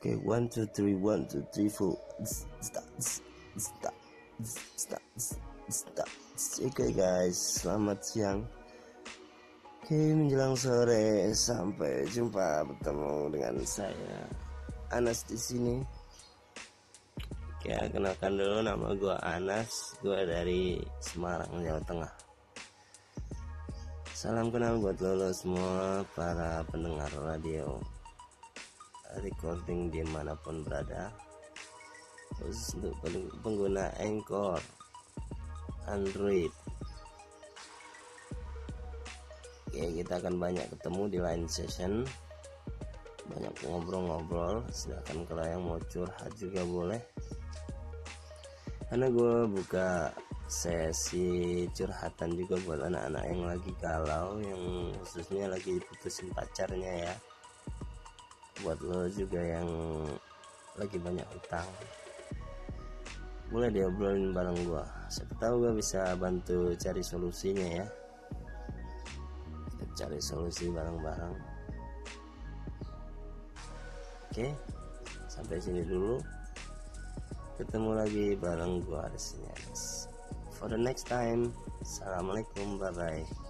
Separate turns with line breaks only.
Oke, one two three, one two three four. Stop, stop, stop. Oke guys, selamat siang. Oke, menjelang sore sampai jumpa bertemu dengan saya Anas di sini. Oke, kenalkan dulu nama gue Anas, gue dari Semarang, Jawa Tengah. Salam kenal buat lo, lo semua para pendengar radio recording di mana pun berada. Khusus untuk pengguna Anchor Android. Oke kita akan banyak ketemu di line session. Banyak ngobrol-ngobrol. Silahkan kalau yang mau curhat juga boleh. Karena gue buka sesi curhatan juga buat anak-anak yang lagi galau yang khususnya lagi putusin pacarnya ya buat lo juga yang lagi banyak utang. Mulai diobrolin bareng gua. Siapa tahu gua bisa bantu cari solusinya ya. Kita cari solusi bareng-bareng. Oke sampai sini dulu. Ketemu lagi bareng gua di sini for the next time assalamualaikum bye bye